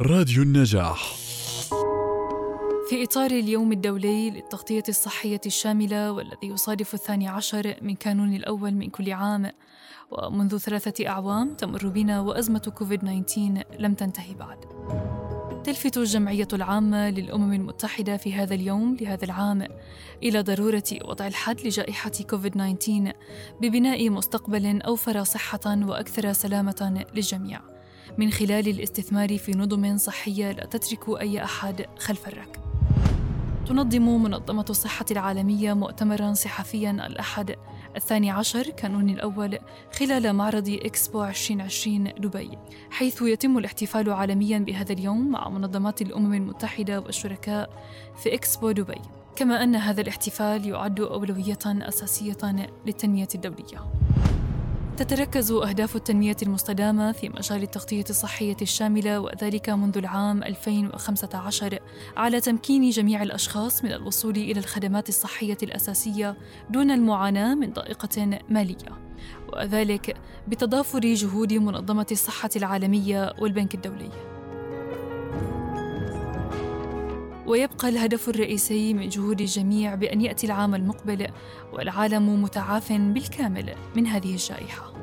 راديو النجاح. في إطار اليوم الدولي للتغطية الصحية الشاملة والذي يصادف الثاني عشر من كانون الأول من كل عام ومنذ ثلاثة أعوام تمر بنا وأزمة كوفيد 19 لم تنتهي بعد. تلفت الجمعية العامة للأمم المتحدة في هذا اليوم لهذا العام إلى ضرورة وضع الحد لجائحة كوفيد 19 ببناء مستقبل أوفر صحة وأكثر سلامة للجميع. من خلال الاستثمار في نظم صحية لا تترك أي أحد خلف الركب. تنظم منظمة الصحة العالمية مؤتمرا صحفيا الأحد الثاني عشر كانون الأول خلال معرض إكسبو 2020 دبي حيث يتم الاحتفال عالميا بهذا اليوم مع منظمات الأمم المتحدة والشركاء في إكسبو دبي كما أن هذا الاحتفال يعد أولوية أساسية للتنمية الدولية تتركز أهداف التنمية المستدامة في مجال التغطية الصحية الشاملة وذلك منذ العام 2015 على تمكين جميع الأشخاص من الوصول إلى الخدمات الصحية الأساسية دون المعاناة من ضائقة مالية. وذلك بتضافر جهود منظمة الصحة العالمية والبنك الدولي. ويبقى الهدف الرئيسي من جهود الجميع بأن يأتي العام المقبل والعالم متعاف بالكامل من هذه الجائحة.